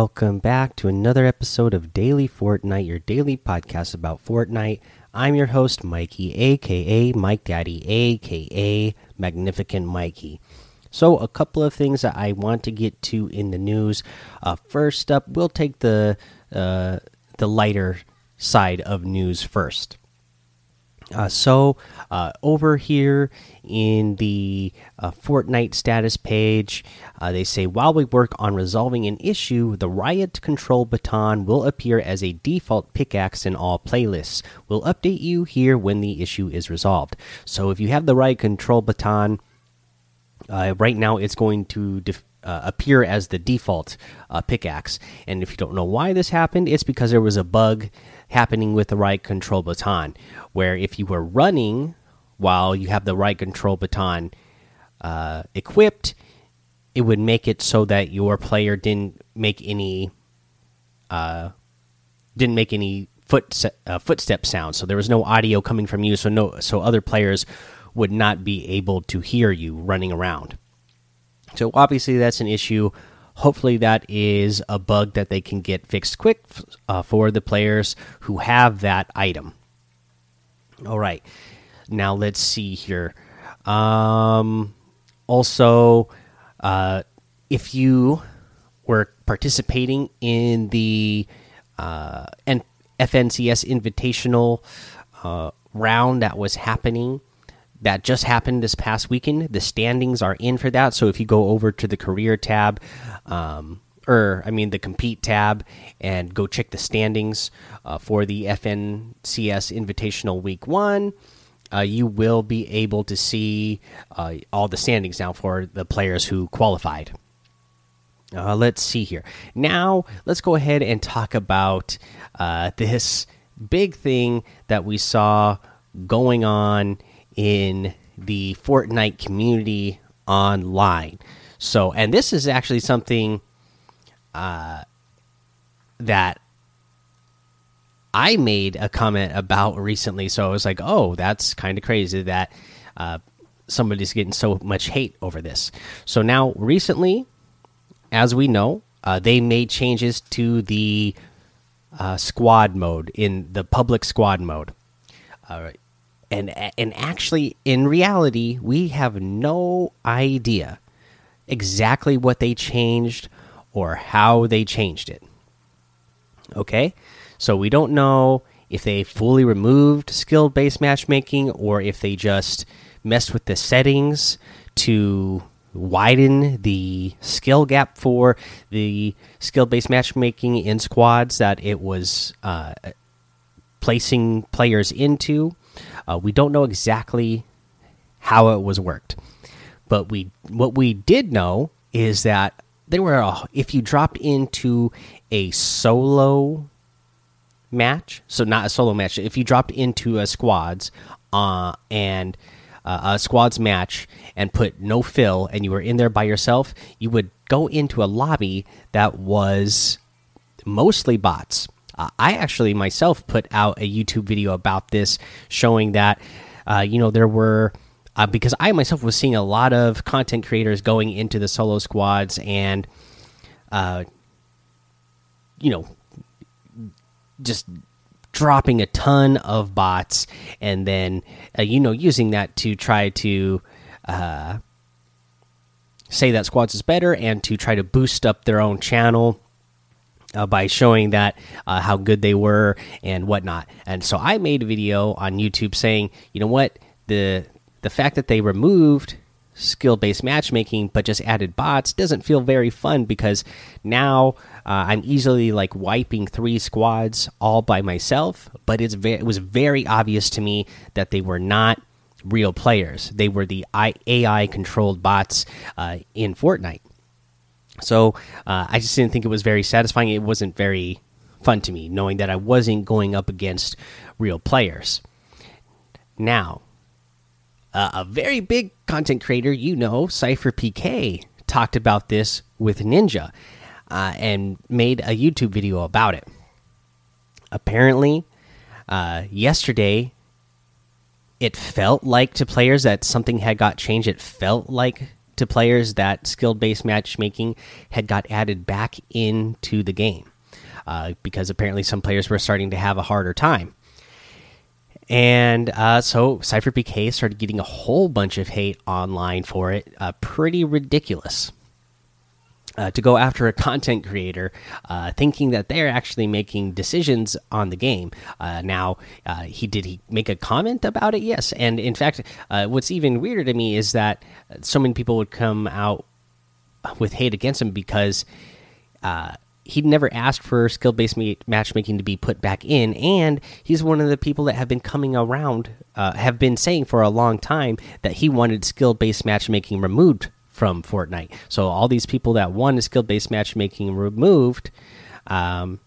Welcome back to another episode of Daily Fortnite, your daily podcast about Fortnite. I'm your host, Mikey, aka Mike Daddy, aka Magnificent Mikey. So, a couple of things that I want to get to in the news. Uh, first up, we'll take the uh, the lighter side of news first. Uh, so, uh, over here in the uh, Fortnite status page, uh, they say while we work on resolving an issue, the Riot Control Baton will appear as a default pickaxe in all playlists. We'll update you here when the issue is resolved. So, if you have the Riot Control Baton, uh, right now it's going to uh, appear as the default uh, pickaxe. And if you don't know why this happened, it's because there was a bug happening with the Riot Control Baton, where if you were running while you have the Riot Control Baton uh, equipped, it would make it so that your player didn't make any uh, didn't make any foot uh, footstep sounds. So there was no audio coming from you, so no so other players would not be able to hear you running around. So obviously that's an issue. Hopefully that is a bug that they can get fixed quick uh, for the players who have that item. All right, now let's see here. Um, also, uh, if you were participating in the uh, FNCS Invitational uh, round that was happening that just happened this past weekend. The standings are in for that. So if you go over to the career tab, um, or I mean the compete tab, and go check the standings uh, for the FNCS Invitational Week One. Uh, you will be able to see uh, all the standings now for the players who qualified. Uh, let's see here. Now, let's go ahead and talk about uh, this big thing that we saw going on in the Fortnite community online. So, and this is actually something uh, that I made a comment about recently. So I was like, oh, that's kind of crazy that uh, somebody's getting so much hate over this. So now, recently, as we know, uh, they made changes to the uh, squad mode in the public squad mode. And and actually in reality we have no idea exactly what they changed or how they changed it. Okay? So we don't know if they fully removed skill based matchmaking or if they just messed with the settings to widen the skill gap for the skill based matchmaking in squads that it was uh, placing players into uh, we don't know exactly how it was worked, but we what we did know is that there were uh, if you dropped into a solo match, so not a solo match, if you dropped into a squads uh, and uh, a squads match and put no fill and you were in there by yourself, you would go into a lobby that was mostly bots uh, I actually myself put out a YouTube video about this, showing that uh, you know there were uh, because I myself was seeing a lot of content creators going into the solo squads and uh, you know just dropping a ton of bots and then uh, you know using that to try to uh, say that squads is better and to try to boost up their own channel uh, by showing that uh, how good they were and whatnot. And so I made a video on YouTube saying, you know what, the the fact that they removed skill based matchmaking but just added bots doesn't feel very fun because now uh, I'm easily like wiping three squads all by myself. But it's it was very obvious to me that they were not real players. They were the AI controlled bots uh, in Fortnite. So uh, I just didn't think it was very satisfying. It wasn't very fun to me, knowing that I wasn't going up against real players. Now, uh, a very big content creator, you know, Sypher PK, talked about this with Ninja uh, and made a YouTube video about it. Apparently, uh, yesterday, it felt like to players that something had got changed. It felt like to players that skill based matchmaking had got added back into the game uh, because apparently some players were starting to have a harder time. And uh, so Sypher PK started getting a whole bunch of hate online for it. Uh, pretty ridiculous. Uh, to go after a content creator, uh, thinking that they're actually making decisions on the game. Uh, now, uh, he did he make a comment about it? Yes, and in fact, uh, what's even weirder to me is that so many people would come out with hate against him because uh, he'd never asked for skill based matchmaking to be put back in, and he's one of the people that have been coming around, have been saying for a long time that he wanted skill based matchmaking removed from Fortnite. So all these people that wanted skill based matchmaking removed um,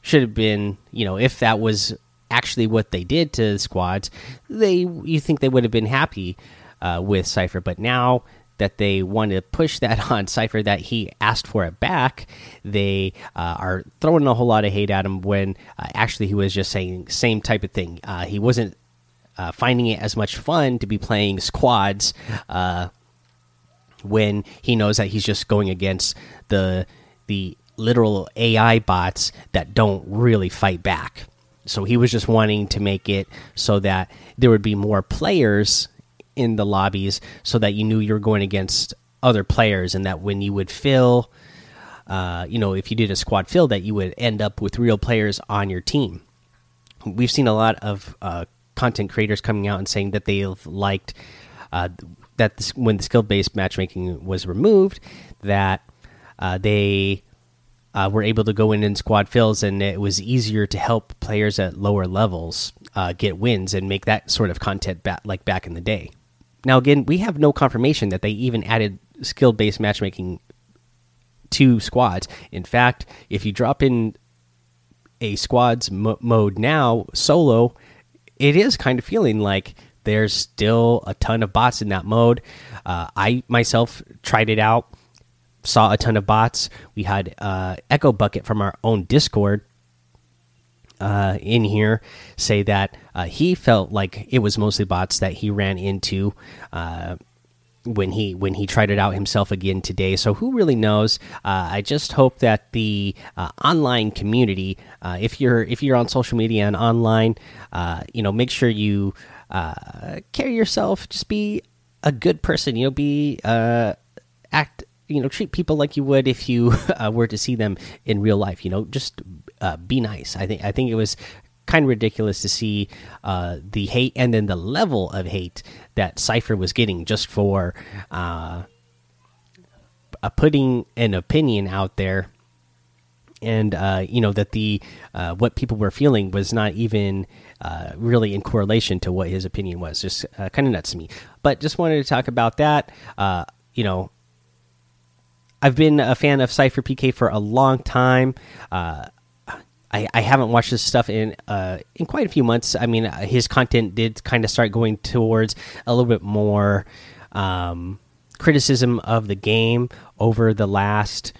should have been, you know, if that was actually what they did to the squads, they you think they would have been happy uh, with Sypher, but now that they want to push that on Sypher that he asked for it back, they uh, are throwing a whole lot of hate at him when uh, actually he was just saying same type of thing. Uh, he wasn't uh, finding it as much fun to be playing squads uh, when he knows that he's just going against the the literal AI bots that don't really fight back. So he was just wanting to make it so that there would be more players in the lobbies so that you knew you were going against other players and that when you would fill uh, you know if you did a squad fill that you would end up with real players on your team we've seen a lot of uh, content creators coming out and saying that they've liked uh, that this, when the skill based matchmaking was removed that uh, they uh, were able to go in in squad fills and it was easier to help players at lower levels uh, get wins and make that sort of content back like back in the day now, again, we have no confirmation that they even added skill based matchmaking to squads. In fact, if you drop in a squads mode now, solo, it is kind of feeling like there's still a ton of bots in that mode. Uh, I myself tried it out, saw a ton of bots. We had uh, Echo Bucket from our own Discord uh, in here say that uh, he felt like it was mostly bots that he ran into uh, when he when he tried it out himself again today. So who really knows? Uh, I just hope that the online community, if you're if you're on social media and online, you know, make sure you carry yourself. Just be a good person. You know, be act you know treat people like you would if you uh, were to see them in real life you know just uh, be nice i think i think it was kind of ridiculous to see uh, the hate and then the level of hate that sypher was getting just for uh, putting an opinion out there and uh, you know that the uh, what people were feeling was not even uh, really in correlation to what his opinion was. Just uh, kind of nuts to me. But just wanted to talk about that. Uh, you know, I've been a fan of Sypher PK for a long time. Uh, I, I, haven't watched his stuff in in quite a few months. I mean, his content did kind of start going towards a little bit more um, criticism of the game over the last.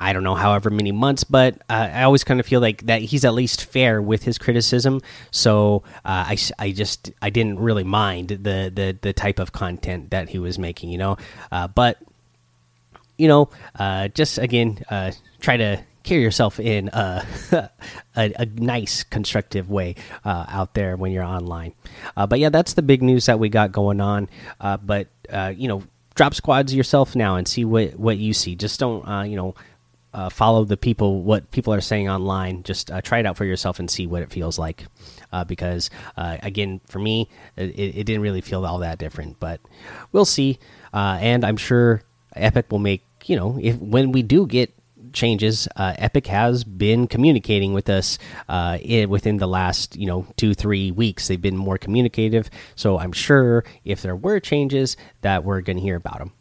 I don't know, however many months, but uh, I always kind of feel like that he's at least fair with his criticism. So uh, I, I just I didn't really mind the the the type of content that he was making, you know. Uh, but you know, uh, just again, uh, try to carry yourself in a, a, a nice, constructive way uh, out there when you're online. Uh, but yeah, that's the big news that we got going on. Uh, but uh, you know, drop squads yourself now and see what what you see. Just don't you know. Uh, follow the people, what people are saying online. Just uh, try it out for yourself and see what it feels like. Uh, because again, for me, it, it, didn't really feel all that different. But we'll see. and I'm sure Epic will make you know if when we do get changes, uh, Epic has been communicating with us uh, in, within the last you know two three weeks. They've been more communicative, so I'm sure if there were changes that we're going to hear about them.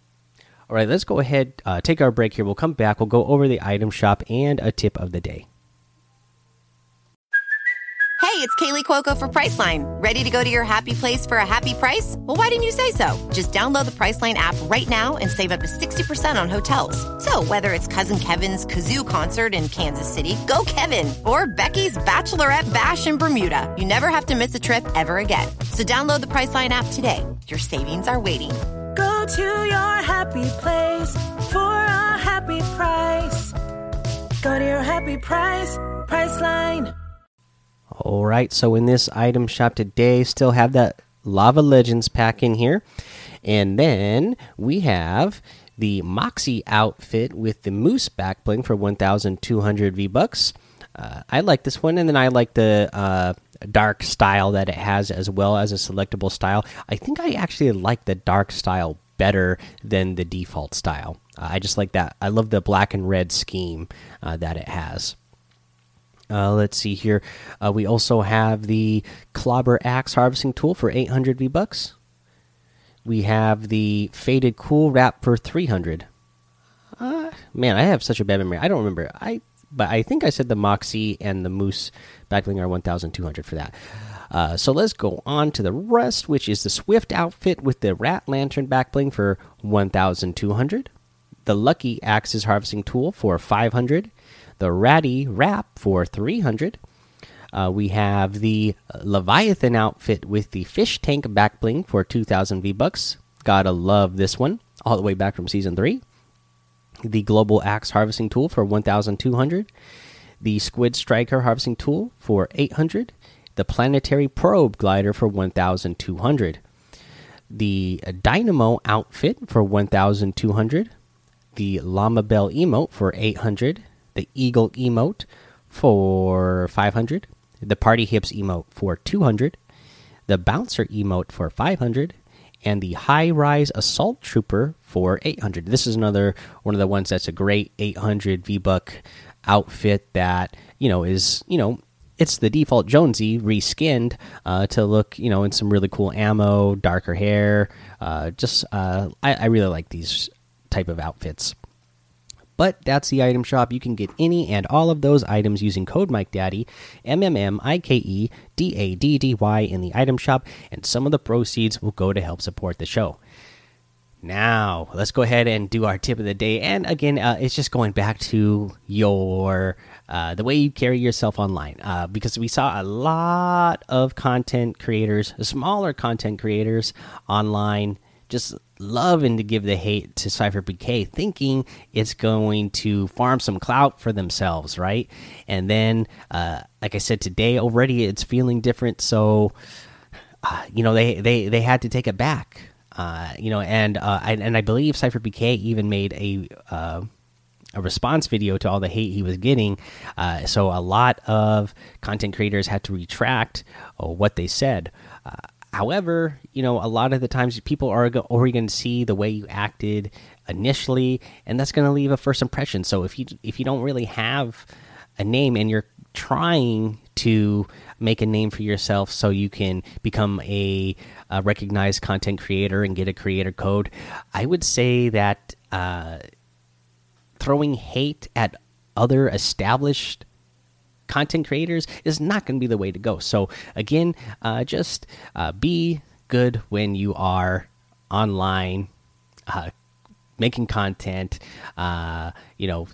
All right, let's go ahead, uh, take our break here. We'll come back. We'll go over the item shop and a tip of the day. Hey, it's Kaley Cuoco for Priceline. Ready to go to your happy place for a happy price? Well, why didn't you say so? Just download the Priceline app right now and save up to 60% on hotels. So, whether it's Cousin Kevin's Kazoo concert in Kansas City, go Kevin, or Becky's Bachelorette Bash in Bermuda, you never have to miss a trip ever again. So, download the Priceline app today. Your savings are waiting. Go to your happy place for a happy price. Go to your happy price, Priceline. All right, so in this item shop today, still have that Lava Legends pack in here, and then we have the Moxie outfit with the Moose back bling for 1,200 V bucks. Uh, I like this one, and then I like the uh, dark style that it has as well as a selectable style. I think I actually like the dark style better than the default style. Uh, I just like that. I love the black and red scheme uh, that it has. Uh, let's see here. Uh, we also have the Clobber Axe harvesting tool for 800 V bucks. We have the Faded Cool Wrap for 300. Uh, man, I have such a bad memory. I don't remember. I but I think I said the Moxie and the Moose backbling are 1,200 for that. Uh, so let's go on to the rest, which is the Swift outfit with the Rat Lantern backbling for 1,200. The Lucky Axes harvesting tool for 500 the Ratty Wrap for 300. Uh, we have the Leviathan outfit with the fish tank back bling for 2000 V bucks. Gotta love this one, all the way back from season 3. The Global Axe harvesting tool for 1200. The Squid Striker harvesting tool for 800. The Planetary Probe glider for 1200. The Dynamo outfit for 1200. The Llama Bell emote for 800 the Eagle emote for 500, the Party Hips emote for 200, the Bouncer emote for 500, and the High Rise Assault Trooper for 800. This is another one of the ones that's a great 800 V Buck outfit that, you know, is, you know, it's the default Jonesy reskinned uh, to look, you know, in some really cool ammo, darker hair. Uh, just, uh, I, I really like these type of outfits. But that's the item shop. You can get any and all of those items using code Mike Daddy, M M M I K E D A D D Y in the item shop, and some of the proceeds will go to help support the show. Now, let's go ahead and do our tip of the day. And again, uh, it's just going back to your uh, the way you carry yourself online, uh, because we saw a lot of content creators, smaller content creators online, just loving to give the hate to Sypher PK, thinking it's going to farm some clout for themselves, right? And then, uh, like I said today, already it's feeling different. So, uh, you know, they they they had to take it back. Uh, you know, and uh, I, and I believe Sypher PK even made a uh, a response video to all the hate he was getting. Uh, so a lot of content creators had to retract uh, what they said. However, you know, a lot of the times people are already going to see the way you acted initially, and that's going to leave a first impression. So if you if you don't really have a name and you're trying to make a name for yourself so you can become a, a recognized content creator and get a creator code, I would say that uh, throwing hate at other established content creators is not going to be the way to go. So again, uh, just uh, be good when you are online, uh, making content. Uh, you know,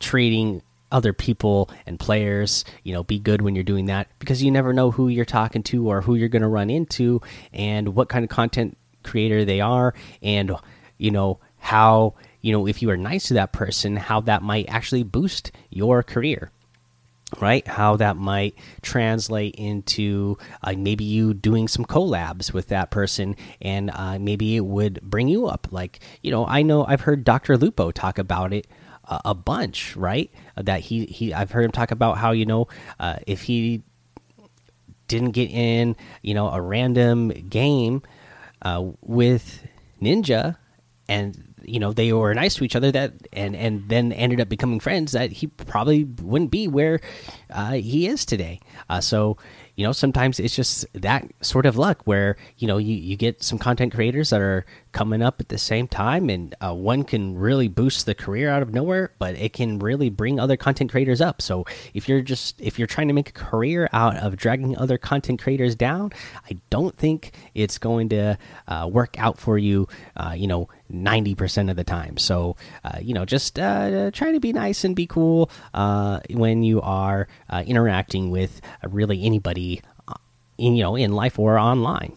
treating other people and players. You know, be good when you're doing that because you never know who you're talking to or who you're going to run into and what kind of content creator they are and you know how you know if you are nice to that person how that might actually boost your career right how that might translate into uh, maybe you doing some collabs with that person and uh, maybe it would bring you up like you know i know i've heard dr lupo talk about it a bunch right? That he he i've heard him talk about how you know uh, if he didn't get in you know a random game uh, with ninja and you know they were nice to each other that and and then ended up becoming friends that he probably wouldn't be where uh, he is today. Uh, so you know sometimes it's just that sort of luck where you know you, you get some content creators that are coming up at the same time and uh, one can really boost the career out of nowhere but it can really bring other content creators up. So if you're just if you're trying to make a career out of dragging other content creators down i don't think it's going to uh, work out for you uh, you know 90% of the time. So uh, you know just uh, try to be nice and be cool uh, when you are interacting with really anybody in you know in life or online